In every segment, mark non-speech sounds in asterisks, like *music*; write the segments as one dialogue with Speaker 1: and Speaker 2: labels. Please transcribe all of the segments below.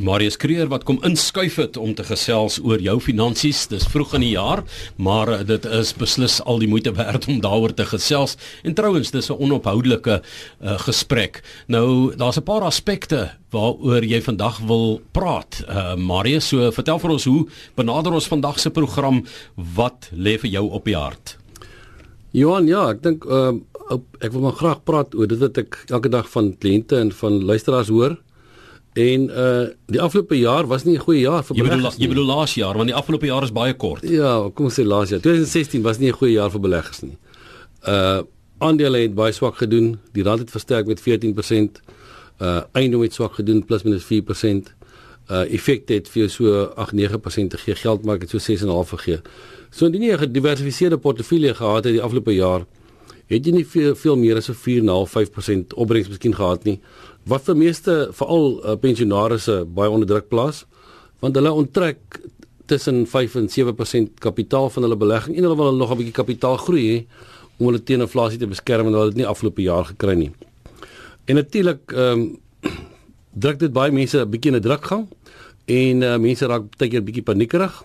Speaker 1: Marius Kreer wat kom inskuif het om te gesels oor jou finansies. Dis vroeg in die jaar, maar dit is beslis al die moeite werd om daaroor te gesels. En trouens, dis 'n onophoudelike uh, gesprek. Nou, daar's 'n paar aspekte waaroor jy vandag wil praat. Uh, Marius, so vertel vir ons hoe benader ons vandag se program? Wat lê vir jou op die hart?
Speaker 2: Johan, ja, ek dink uh, ek wil maar graag praat oor dit wat ek elke dag van kliënte en van luisteraars hoor. En uh die afgelope jaar was nie 'n goeie jaar vir beleggers
Speaker 1: nie. Jy bedoel laas jaar, want die afgelope jaar is baie kort.
Speaker 2: Ja, kom ons sê laas jaar. 2016 was nie 'n goeie jaar vir beleggers nie. Uh aandele het baie swak gedoen. Die rand het versterk met 14%. Uh eiendom het swak gedoen plus minus 4%. Uh effek het vir so 8-9% gegee. Geldmark het so 6.5 gegee. So indien jy 'n gediversifiseerde portefeulje gehad het die afgelope jaar, het jy nie veel veel meer as so 4.5-5% opbrengs miskien gehad nie wat vir meeste veral uh, pensionaarsse baie onder druk plaas want hulle onttrek tussen 5 en 7% kapitaal van hulle belegging en hulle wil nog 'n bietjie kapitaal groei hê om hulle teen inflasie te beskerm en hulle het dit nie afgelope jaar gekry nie. En natuurlik ehm um, *clears throat* druk dit baie mense 'n bietjie in 'n drukgang en uh, mense raak baie keer bietjie paniekerig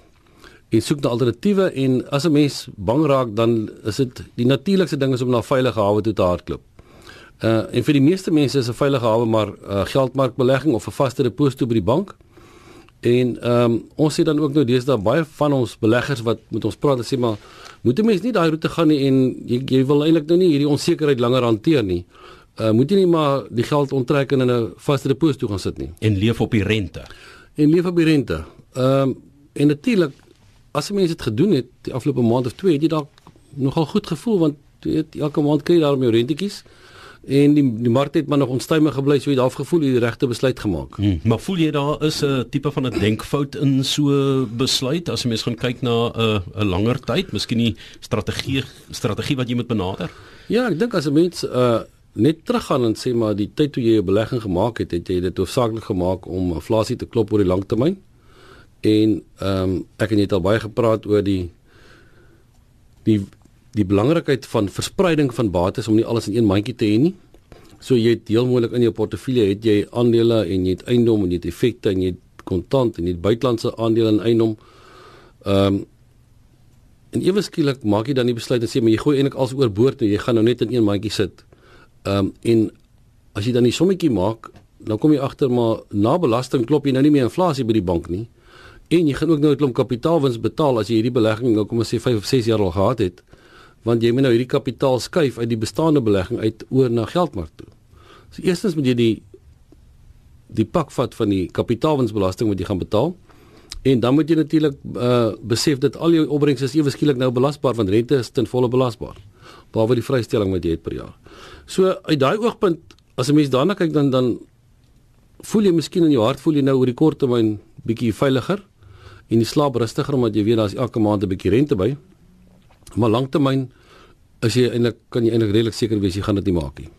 Speaker 2: en soek na alternatiewe en as 'n mens bang raak dan is dit die natuurlikste ding is om na veilige hawe toe te hardloop. Uh en vir die meeste mense is 'n veilige hawe maar uh, geldmarkbelegging of 'n vaste deposito by die bank. En ehm um, ons sien dan ook nou deesdae baie van ons beleggers wat met ons praat en sê maar moet 'n mens nie daai roete gaan nie en jy, jy wil eintlik nou nie hierdie onsekerheid langer hanteer nie. Uh moet jy nie maar die geld onttrek en in 'n vaste deposito gaan sit nie
Speaker 1: en leef op die rente.
Speaker 2: En leef op die rente. Ehm um, en natuurlik as 'n mens dit gedoen het die afgelope maand of twee het jy dalk nogal goed gevoel want jy weet elke maand kry jy daarmee jou rentetjies en die die mark het maar nog onstuimig gebly so jy het gevoel jy die regte besluit gemaak.
Speaker 1: Hmm, maar voel jy daar is 'n tipe van 'n denkfout in so besluit as jy mens gaan kyk na 'n 'n langer tyd, miskien die strategie strategie wat jy moet benader?
Speaker 2: Ja, ek dink as 'n mens uh net teruggaan en sê maar die tyd toe jy 'n belegging gemaak het, het jy dit hoofsaaklik gemaak om inflasie te klop oor die langtermyn. En ehm um, ek het net al baie gepraat oor die die die belangrikheid van verspreiding van bates om nie alles in een mandjie te hê nie. So jy het heel moontlik in jou portefeulje het jy aandele en jy het eiendom en jy het effekte en jy het kontant en jy het buitelandse aandele en eiendom. Ehm um, en ewe skielik maak jy dan die besluit en sê maar jy gooi eintlik alles oorboord en jy gaan nou net in een mandjie sit. Ehm um, en as jy dan die sommetjie maak, dan kom jy agter maar na belasting klop jy nou nie meer inflasie by die bank nie. En jy gaan ook nou 'n klomp kapitaalwins betaal as jy hierdie belegging nou kom ons sê 5 of 6 jaar al gehad het want jy moet nou hierdie kapitaal skuif uit die bestaande belegging uit oor na geldmark toe. So eerstens moet jy die die pak vat van die kapitaalwinsbelasting wat jy gaan betaal en dan moet jy natuurlik uh besef dat al jou opbrengs is ewe skielik nou belasbaar want rente is ten volle belasbaar behalwe die vrystelling wat jy het per jaar. So uit daai oogpunt as 'n mens daarna kyk dan dan voel jy miskien in jou hart voel jy nou oor die kort termyn bietjie veiliger en jy slaap rustiger omdat jy weet daar's elke maand 'n bietjie rente by. Maar lanktermyn as jy eintlik kan jy eintlik redelik seker wees jy gaan dit nie maak nie.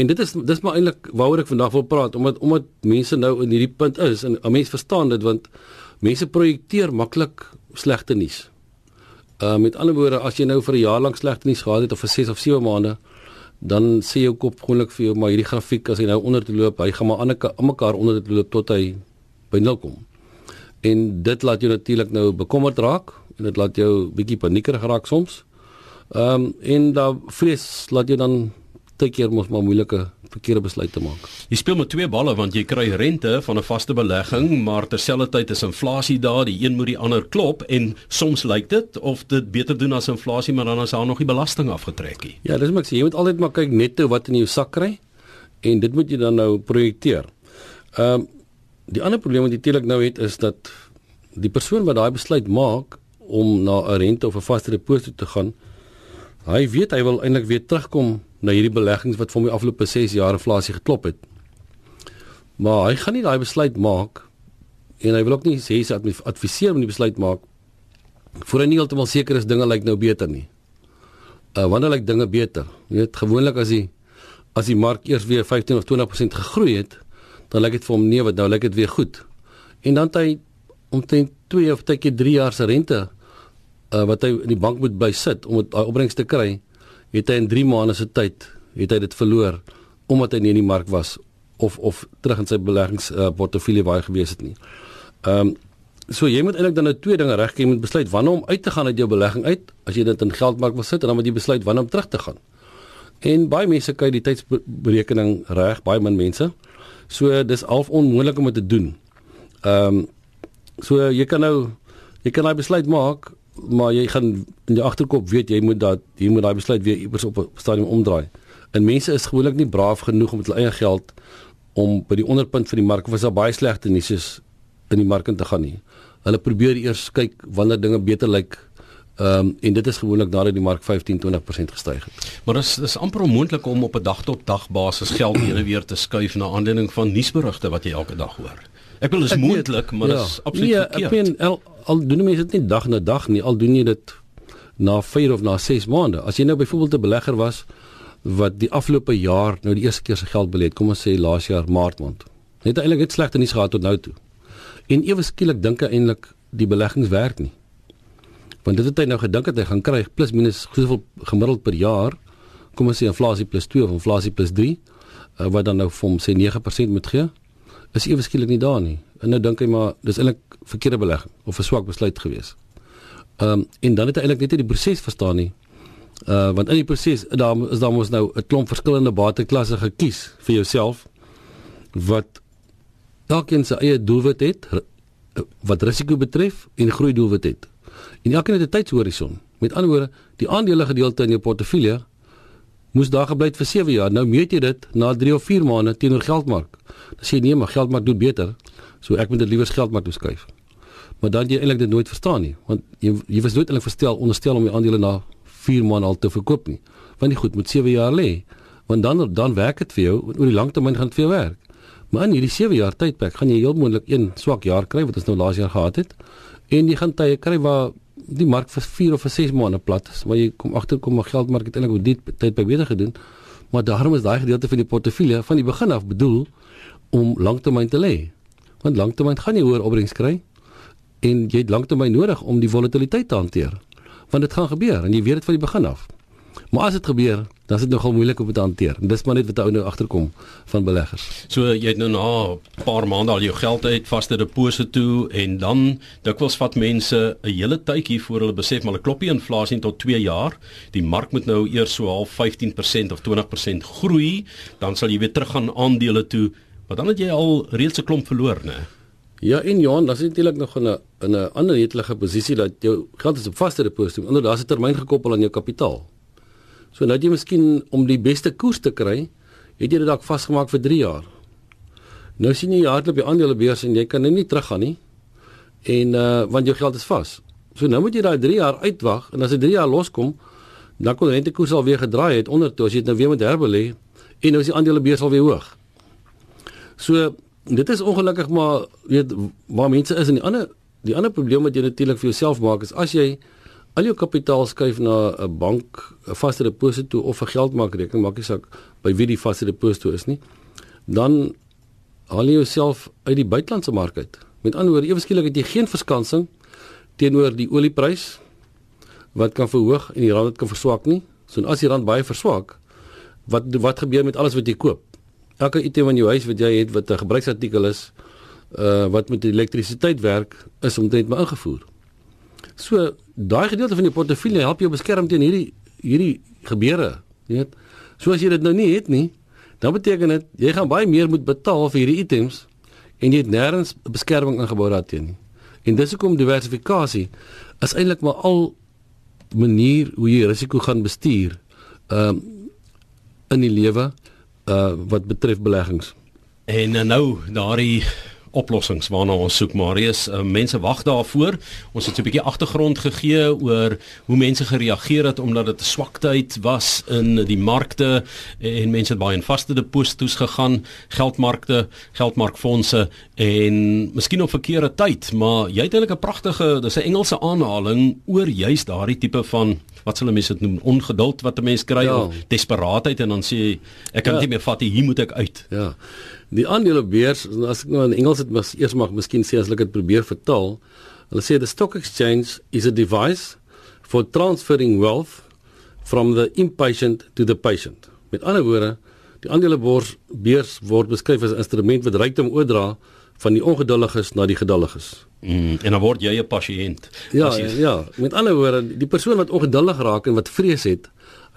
Speaker 2: En dit is dis maar eintlik waaroor ek vandag wil praat omdat omdat mense nou in hierdie punt is en 'n mens verstaan dit want mense projekteer maklik slegte nuus. Uh met ander woorde as jy nou vir 'n jaar lank slegte nuus gehad het of vir 6 of 7 maande dan sê jou kop gewoonlik vir jou maar hierdie grafiek as hy nou onder te loop, hy gaan maar aan mekaar onder te loop tot hy by nul kom. En dit laat jou natuurlik nou bekommerd raak en dit laat jou bietjie paniekerig raak soms. Ehm um, en da vrees laat jy dan te keer mos maar moeilike verkeerde besluite maak.
Speaker 1: Jy speel met twee balle want jy kry rente van 'n vaste belegging, maar terselfdertyd is inflasie daar, die een moet die ander klop en soms lyk dit of dit beter doen as inflasie, maar dan is daar nog die belasting afgetrek nie.
Speaker 2: Ja, dis maar ek sê jy moet altyd maar kyk netto wat in jou sak kry en dit moet jy dan nou projekteer. Ehm um, die ander probleem wat jy teelik nou het is dat die persoon wat daai besluit maak om na 'n rente of 'n vaste deposito te gaan, hy weet hy wil eintlik weer terugkom na hierdie beleggings wat vir die afgelope 6 jaar inflasie geklop het. Maar hy gaan nie daai besluit maak en hy wil ook nie sê hy adviseer om die besluit maak voor hy nie heeltemal seker is dinge lyk nou beter nie. Uh wanneer lyk dinge beter? Jy weet gewoonlik as die as die mark eers weer 15 of 20% gegroei het, dan lyk dit vir hom nee, wat nou lyk dit weer goed. En dan het hy omtrent 2 of tydjie 3 jaar se rente uh, wat hy in die bank moet bysit om daai opbrengs te kry, het hy in 3 maande se tyd het hy dit verloor omdat hy nie in die mark was of of terug in sy beleggings uh, portefeulje hy gewees het nie. Ehm um, so jy moet eintlik dan nou twee dinge regkry, jy moet besluit wanneer om uit te gaan uit jou belegging uit as jy dit in geldmark wil sit en dan moet jy besluit wanneer om terug te gaan. En baie mense kry die tydsberekening reg, baie min mense. So dis half onmoontlik om dit te doen. Ehm um, so jy kan nou jy kan daai besluit maak, maar jy gaan in jou agterkop weet jy moet dat jy moet daai besluit weer iewers op 'n stadium omdraai. En mense is gewoonlik nie braaf genoeg om met hulle eie geld om by die onderpunt van die mark of as daar baie slegte nuus is in die mark in te gaan nie. Hulle probeer eers kyk wanneer dinge beter lyk. Ehm um, en dit is gewoonlik nadat die mark 15-20% gestyg het.
Speaker 1: Maar dit is dis amper onmoontlik om op 'n dag tot dag basis geld heen en weer te skuif na aanleiding van nuusberigte wat jy elke dag hoor. Ek wil is moontlik, maar ja, dis absoluut nee, verkeerd.
Speaker 2: Ek meen al, al doen mense dit nie dag na dag nie, al doen jy dit na 4 of na 6 maande. As jy nou byvoorbeeld 'n belegger was wat die afgelope jaar nou die eerste keer sy geld belê het, kom ons sê laas jaar Maart maand. Net eintlik het slegte nuus gehad tot nou toe. En ewe skielik dink hy eintlik die beleggings werk nie. Want dit het hy nou gedink het hy gaan kry plus minus soveel gemiddeld per jaar. Kom ons sê inflasie plus 2 of inflasie plus 3 uh, wat dan nou vir hom sê 9% moet gee is ewe skielik nie daar nie. En nou dink hy maar dis eintlik verkeerde belegging of 'n swak besluit gewees. Ehm um, en dan het hy eintlik net nie die proses verstaan nie. Uh want in die proses daar is daar mos nou 'n klomp verskillende bateklasse gekies vir jouself wat elkeen sy eie doelwit het wat risiko betref en groei doelwit het. En elkeen het 'n tydshorison. Met ander woorde, die aandele gedeelte in jou portefeulje moes daar gebly het vir 7 jaar. Nou meet jy dit na 3 of 4 maande teenoor geldmark. Dan sê jy nee, maar geldmark doen beter. So ek moet dit liewer geldmark toeskuif. Maar dan jy eintlik dit nooit verstaan nie, want jy jy was nooit eintlik verstel onderstel om die aandele na 4 maande al te verkoop nie. Want nie goed met 7 jaar lê. Want dan dan werk dit vir jou oor die langtermyn gaan dit vir jou werk. Maar in hierdie 7 jaar tydperk gaan jy heel moontlik een swak jaar kry wat ons nou laas jaar gehad het. En jy gaan tye kry waar die mark vir 4 of vir 6 maande plat is, maar jy kom agterkom maar geldmark het eintlik op dit tyd by beter gedoen. Maar daarom is daai gedeelte van die portefeulje van die begin af bedoel om lanktermyn te lê. Want lanktermyn gaan jy hoër opbrengs kry en jy het lanktermyn nodig om die volatiliteit te hanteer. Want dit gaan gebeur en jy weet dit van die begin af. Maar as dit gebeur, dan is dit nogal moeilik om dit te hanteer. En dis maar net wat ou nou agterkom van beleggers.
Speaker 1: So jy het nou na 'n paar maande al jou geld uit vaste deposito toe en dan dikwels vat mense 'n hele tydjie voor hulle besef maar hulle klop die inflasie tot 2 jaar. Die mark moet nou eers so half 15% of 20% groei, dan sal jy weer teruggaan aandele toe. Maar dan het jy al reeds 'n klomp verloor, né?
Speaker 2: Ja, en Johan, dan is natuurlik nog 'n in 'n ander netelige posisie dat jou geld is op vaste deposito. Inderdaad, daar's 'n termyn gekoppel aan jou kapitaal. So nou jy miskien om die beste koers te kry, het jy dit dalk vasgemaak vir 3 jaar. Nou sien jy hardloop die aandelebeurs en jy kan nou nie teruggaan nie. En uh want jou geld is vas. So nou moet jy daai 3 jaar uitwag en as dit 3 jaar loskom, dan kon rentekoers al weer gedraai het onder toe as jy dit nou weer moet herbelê en nou is die aandelebeurs al weer hoog. So dit is ongelukkig maar weet waar mense is en die ander die ander probleem wat jy natuurlik vir jouself maak is as jy al jou kapitaal skuif na 'n bank, 'n vaste deposito of 'n geldmaakrekening, maak nie saak by wie die vaste deposito is nie, dan haal jy jouself uit die buitelandse mark uit. Met ander woorde, eweskielik het jy geen verskansing teenoor die olieprys wat kan verhoog en die rand wat kan verswak nie. So as die rand baie verswak, wat wat gebeur met alles wat jy koop? Elke item in jou huis wat jy het wat 'n gebruiksartikel is, uh wat met elektrisiteit werk, is omtrent maar ingevoer. So daai gedeelte van die portefeulje help jou beskerm teen hierdie hierdie gebeure, jy weet. So as jy dit nou nie het nie, dan beteken dit jy gaan baie meer moet betaal vir hierdie items en jy het nêrens beskerming ingebou daarteen nie. En dis hoekom diversifikasie is eintlik maar al manier hoe jy risiko gaan bestuur um in die lewe uh wat betref beleggings.
Speaker 1: En uh, nou daardie oplossings waarna ons soek Marius. Uh, mense wag daarvoor. Ons het 'n bietjie agtergrond gegee oor hoe mense gereageer het omdat dit 'n swaktyd was in die markte en mense het baie in vaste deposito's gegaan, geldmarkte, geldmarkfondse en miskien op verkeerde tyd, maar jy het eintlik 'n pragtige, dis 'n Engelse aanhaling oor juis daardie tipe van wat sal mense dit noem ongeduld wat 'n mens kry ja. of desperaatheid en dan sê ek kan ja. nie meer vat hier moet ek uit.
Speaker 2: Ja. Die aandelebeurs, as ek nou in Engels dit mas eers mag miskien sê as ek dit probeer vertaal, hulle sê the stock exchange is a device for transferring wealth from the impatient to the patient. Met ander woorde, Die aandelebeurs beurs word beskryf as 'n instrument wat rykdom oordra van die ongeduldiges na die geduldiges.
Speaker 1: Mm, en dan word jy 'n pasiënt.
Speaker 2: Ja, jy... ja, met ander woorde, die persoon wat ongeduldig raak en wat vrees het,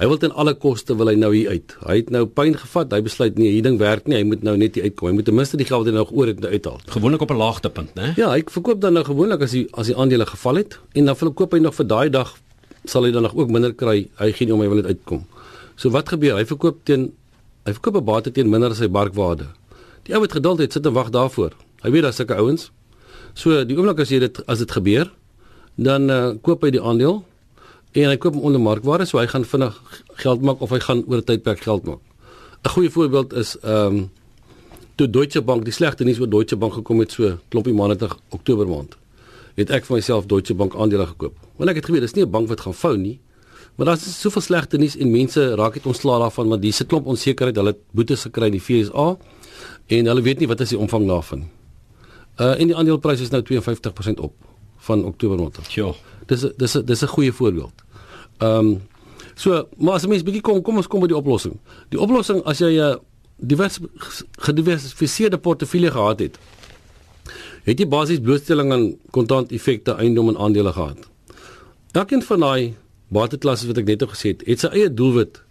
Speaker 2: hy wil ten alle koste wil hy nou hier uit. Hy het nou pyn gevat, hy besluit nee, hierdie ding werk nie, hy moet nou net hier uitkom. Hy moet ten minste die geld wat hy nog oor het nou uithaal.
Speaker 1: Gewoonlik op 'n laagtepunt, né?
Speaker 2: Ja, hy verkoop dan nou gewoonlik as die as die aandele geval het en dan verkoop hy nog vir daai dag sal hy dan nog ook minder kry. Hy gee nie om hy wil net uitkom. So wat gebeur? Hy verkoop teen hy verkoop 'n bate teen minder as sy markwaarde. Die ou wat geduld het, sit en wag daarvoor. Hy weet daar's sulke ouens. So die oomblik as jy dit as dit gebeur, dan uh, koop hy die aandeel en hy koop hom onder markwaarde, so hy gaan vinnig geld maak of hy gaan oor 'n tydperk geld maak. 'n Goeie voorbeeld is ehm um, toe Deutsche Bank die slegte nuus oor Deutsche Bank gekom het so klompie maande terug Oktober maand. Het ek vir myself Deutsche Bank aandele gekoop. Want ek het geweet dis nie 'n bank wat gaan vou nie. Maar daar's soveel slegte nuus en mense raak net ontslae daarvan want dis 'n klomp onsekerheid. Hulle het boetes gekry in die FSA en hulle weet nie wat is die omvang daarvan nie. Uh en die aandeleprys is nou 52% op van Oktober maand.
Speaker 1: Ja.
Speaker 2: Dis dis dis 'n goeie voorbeeld. Ehm um, so, maar as mens bietjie kom, kom ons kom by die oplossing. Die oplossing as jy 'n uh, divers gediversifiseerde portefeulje gehad het, het jy basies blootstelling aan kontant effekte eiendom en aandele gehad. Elkeen van daai bateklasse wat ek net gesê het, het sy eie doelwit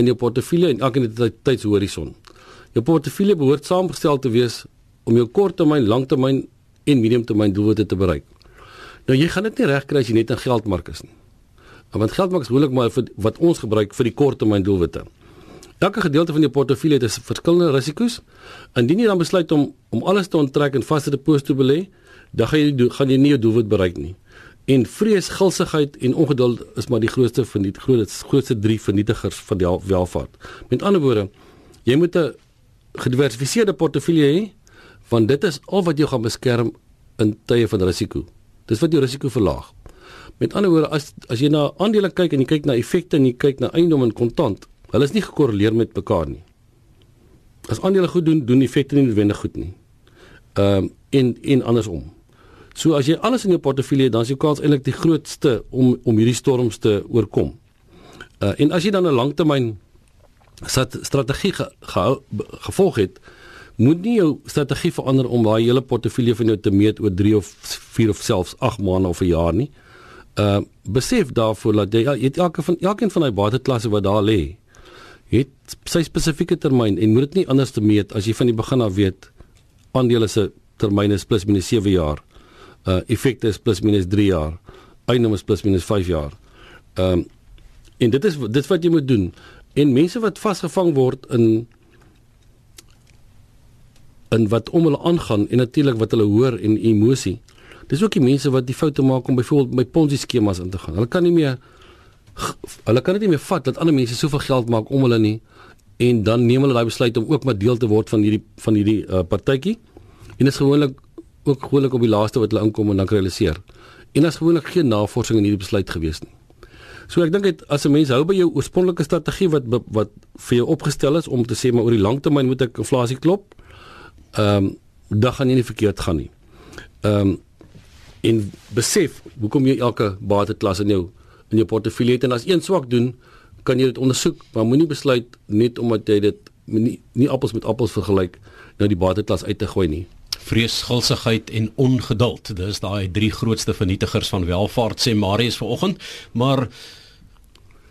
Speaker 2: in jou portefeulje en elkeen het 'n tydshorison. Jou portefeulje behoort saamgestel te wees om jou korttermyn, langtermyn en mediumtermyn doelwitte te bereik. Nou jy gaan dit nie regkry as jy net in geldmark is nie. Want geldmark is hoelik maar vir wat ons gebruik vir die korttermyn doelwitte. Elke gedeelte van jou portefeulje het verskillende risiko's. Indien jy dan besluit om om alles te onttrek en vaste deposito te belê, dan gaan jy gaan jy nie jou doelwit bereik nie. En vrees, gulsigheid en ongeduld is maar die grootste van die grootste grootste drie vernietigers van die welvaart. Met ander woorde, jy moet 'n gediversifiseerde portefeulje hê want dit is al wat jou gaan beskerm in tye van risiko. Dis wat jou risiko verlaag. Met ander woorde, as as jy na aandele kyk en jy kyk na effekte en jy kyk na eiendom en kontant, hulle is nie gekorreleer met mekaar nie. As aandele goed doen, doen effekte nie noodwendig goed nie. Ehm um, en en andersom. So as jy alles in jou portefeulje het, dan is jou kans eintlik die grootste om om hierdie storms te oorkom. Uh en as jy dan 'n langtermyn strategie ge, ge, gevolg het, moet nie jou strategie verander om daai hele portefeulje van jou te meet oor 3 of 4 of selfs 8 maande of 'n jaar nie. Uh besef daarvoor dat jy, jy het elke van elkeen van daai bateklasse wat daar lê, het sy spesifieke termyn en moet dit nie anders te meet as jy van die begin af weet aandele se termyn is plus minus 7 jaar. Uh effekte is plus minus 3 jaar. Eiendom is plus minus 5 jaar. Ehm um, en dit is dit wat jy moet doen. En mense wat vasgevang word in in wat om hulle aangaan en natuurlik wat hulle hoor en emosie. Dis ook die mense wat die foute maak om byvoorbeeld by Ponzi skemas in te gaan. Hulle kan nie meer hulle kan dit nie meer vat dat ander mense soveel geld maak om hulle nie en dan neem hulle daai besluit om ook maar deel te word van hierdie van hierdie uh, partytjie. En dit is gewoonlik ook gewoonlik op die laaste wat hulle inkom en dan realiseer. En daar's gewoonlik geen navorsing in hierdie besluit gewees nie. So ek dink dit as 'n mens hou by jou oorspronklike strategie wat wat vir jou opgestel is om te sê maar oor die langtermyn moet ek inflasie klop ehm um, dan gaan jy nie verkeerd gaan nie. Ehm um, en besef hoekom jy elke bateklas in jou in jou portefeulje het en as een swak doen, kan jy dit ondersoek, maar moenie besluit net omdat jy dit nie, nie appels met appels vergelyk nou die bateklas uit te gooi nie.
Speaker 1: Vrees, gulsigheid en ongeduld, dis daai drie grootste vernietigers van welvaart sê Marius vanoggend, maar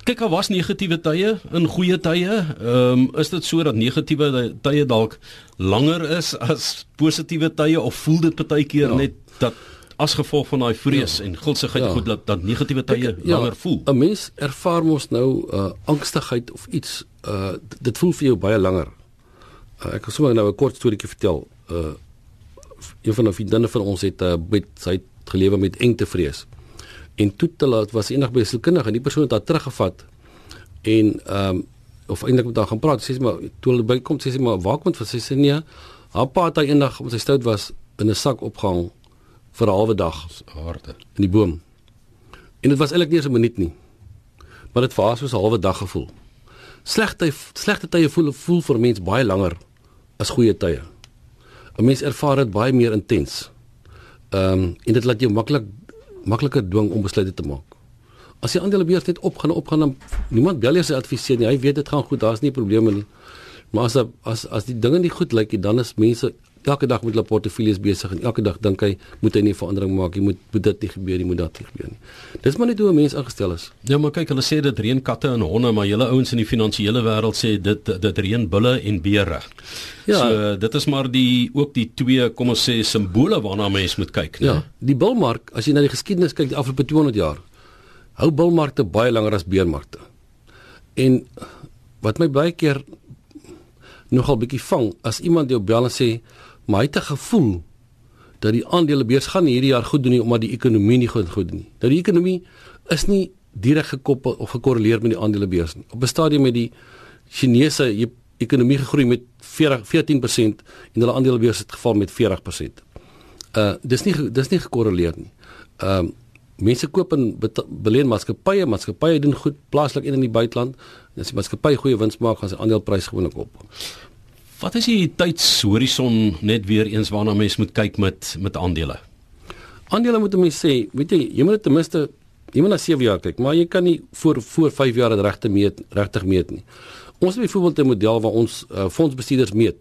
Speaker 1: kyk al was negatiewe tye in goeie tye. Ehm um, is dit so dat negatiewe tye dalk langer is as positiewe tye of voel dit baie keer ja. net dat as gevolg van daai vrees ja. en gulsigheid ja. goed dat dat negatiewe tye ja, langer voel.
Speaker 2: 'n Mens ervaar mos nou uh angstigheid of iets uh dit voel vir jou baie langer. Uh, ek gaan sommer nou 'n kort storieetjie vertel. Uh een van die vriendinne van ons het uh, met sy het gelewe met engtevrees en toe te laat was enig by sielkundige en die persoon het haar teruggevat en ehm um, of eintlik met haar gaan praat sê sy maar toe hulle by kom sê sy maar waar kom dit sy sê nee. Haar pa het eendag omdat sy stout was in 'n sak opgehang vir 'n halwe dag.
Speaker 1: Aarde
Speaker 2: in die boom. En dit was eintlik nie eens 'n minuut nie maar dit vir haar soos 'n halwe dag gevoel. Slegte slegte tye voel voel vir mens baie langer as goeie tye. 'n mens ervaar dit baie meer intens. Ehm um, en dit laat jou maklik makliker dwing om besluite te maak. As die aandelebeurs net opgaan opgaan dan niemand bel eers adviseer nie. Hy weet dit gaan goed, daar's nie probleme nie. Maar as as as die dinge nie goed lyk nie, dan is mense elke dag met hulle portefeuilles besig en elke dag dink hy moet hy nie verandering maak nie, moet moet dit nie gebeur nie, moet dat nie gebeur nie. Dis maar net hoe 'n mens ingestel is.
Speaker 1: Ja, maar kyk, hulle sê dit reën katte en honde, maar julle ouens in die finansiële wêreld sê dit dit reën bulle en beere. Ja, so dit is maar die ook die twee kom ons sê simbole waarna mens moet kyk,
Speaker 2: né? Ja, die bilmark, as jy na die geskiedenis kyk die afgelope 200 jaar, hou bilmarkte baie langer as beermarkte. En wat my baie keer nogal bietjie vang as iemand jou bel en sê maar hy het 'n gevoel dat die aandelebeurs gaan hierdie jaar goed doen nie omdat die ekonomie nie goed goed doen nie. Nou die ekonomie is nie direk gekoppel of gekorreleer met die aandelebeurs nie. Op 'n stadium met die Chinese ekonomie gegroei met 40 14% en hulle aandelebeurs het geval met 40%. Uh dis nie dis nie gekorreleer nie. Ehm uh, mense koop in beleen maatskappye, maatskappye doen goed plaaslik en in die buiteland. As die maatskappy goeie wins maak, gaan sy aandeleprys gewoonlik op.
Speaker 1: Wat is die tydshorison net weer eens waarna mens moet kyk met met aandele?
Speaker 2: Aandele moet mense sê, weet jy, jy moet ten minste jy moet na 7 jaar kyk, maar jy kan nie voor voor 5 jaar dit regte meet regtig meet nie. Ons het byvoorbeeld 'n model waar ons uh, fondsbestuurders meet.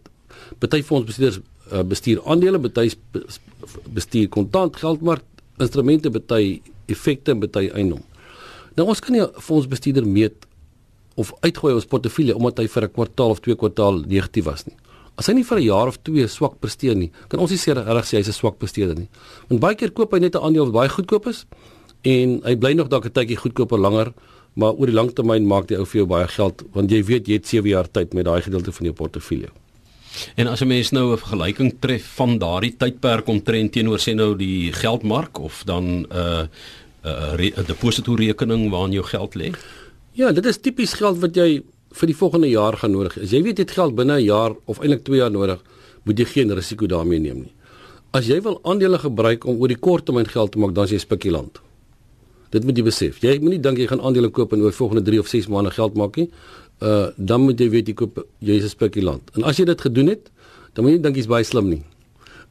Speaker 2: Party fondsbestuurders uh, bestuur aandele, party bestuur kontant geldmark instrumente, party effekte en party eiendom. Nou ons kan nie 'n fondsbestuurder meet of uitgooi ons portefeulje omdat hy vir 'n kwartaal of twee kwartaal negatief was nie. As hy nie vir 'n jaar of twee swak presteer nie, kan ons nie sê reg sê hy's 'n swak presteerder nie. Want baie keer koop hy net 'n aandeel wat baie goedkoop is en hy bly nog dalk 'n tydjie goedkoper langer, maar oor die lang termyn maak die ou vir jou baie geld want jy weet jy het 7 jaar tyd met daai gedeelte van jou portefeulje.
Speaker 1: En as 'n mens nou 'n vergelyking tref van daardie tydperk omtrent teenoor sê nou die geldmark of dan 'n uh, 'n uh, depositorekening waarin jou geld lê?
Speaker 2: Ja, dit is tipies geld wat jy vir die volgende jaar gaan nodig hê. As jy weet jy het geld binne 'n jaar of eintlik 2 jaar nodig, moet jy geen risiko daarmee neem nie. As jy wil aandele gebruik om oor die kort termyn geld te maak, dan is jy spekulant. Dit moet jy besef. Jy moenie dink jy gaan aandele koop en oor volgende 3 of 6 maande geld maak nie. Uh dan moet jy weet jy koop jy is 'n spekulant. En as jy dit gedoen het, dan moet jy dink jy's baie slim nie.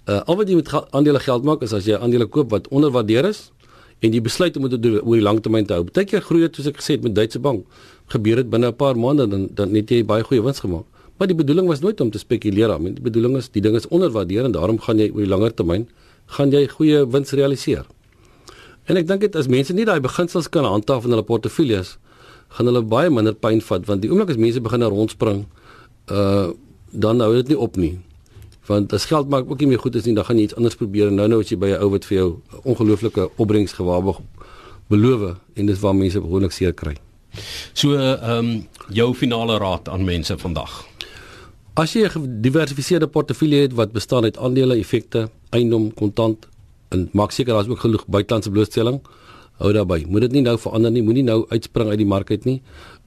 Speaker 2: Uh al wat jy met aandele geld maak is as jy aandele koop wat onderwaardeer is en die besluit om dit oor die langtermyn te hou. Partykeer groei dit soos ek gesê het met Duitse Bank. Gebeur dit binne 'n paar maande dan dan net jy baie goeie wins gemaak. Maar die bedoeling was nooit om te spekuleer aan. Die bedoeling is die ding is onderwaardeer en daarom gaan jy oor die langer termyn gaan jy goeie wins realiseer. En ek dink dit as mense nie daai beginsels kan handhaaf in hulle portefeuilles gaan hulle baie minder pyn vat want die oomblik as mense begin rondspring uh dan hou dit nie op nie want as geld maak ook nie meer goed is nie, dan gaan jy iets anders probeer en nou nou as jy by 'n ou wat vir jou ongelooflike opbrengs gewaarborg beloof en dis waar mense gewoonlik seer kry.
Speaker 1: So ehm um, jou finale raad aan mense vandag.
Speaker 2: As jy 'n gediversifiseerde portefeulje het wat bestaan uit aandele, effekte, eiendom, kontant en maak seker daar's ook genoeg buitelandse blootstelling, hou daarby. Moet dit nie nou verander nie, moenie nou uitspring uit die mark uit nie.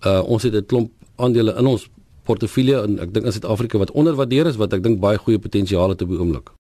Speaker 2: Uh ons het 'n klomp aandele in ons portefeulje en ek dink in Suid-Afrika wat onderwaardeer is wat ek dink baie goeie potensiaal het op die oomblik.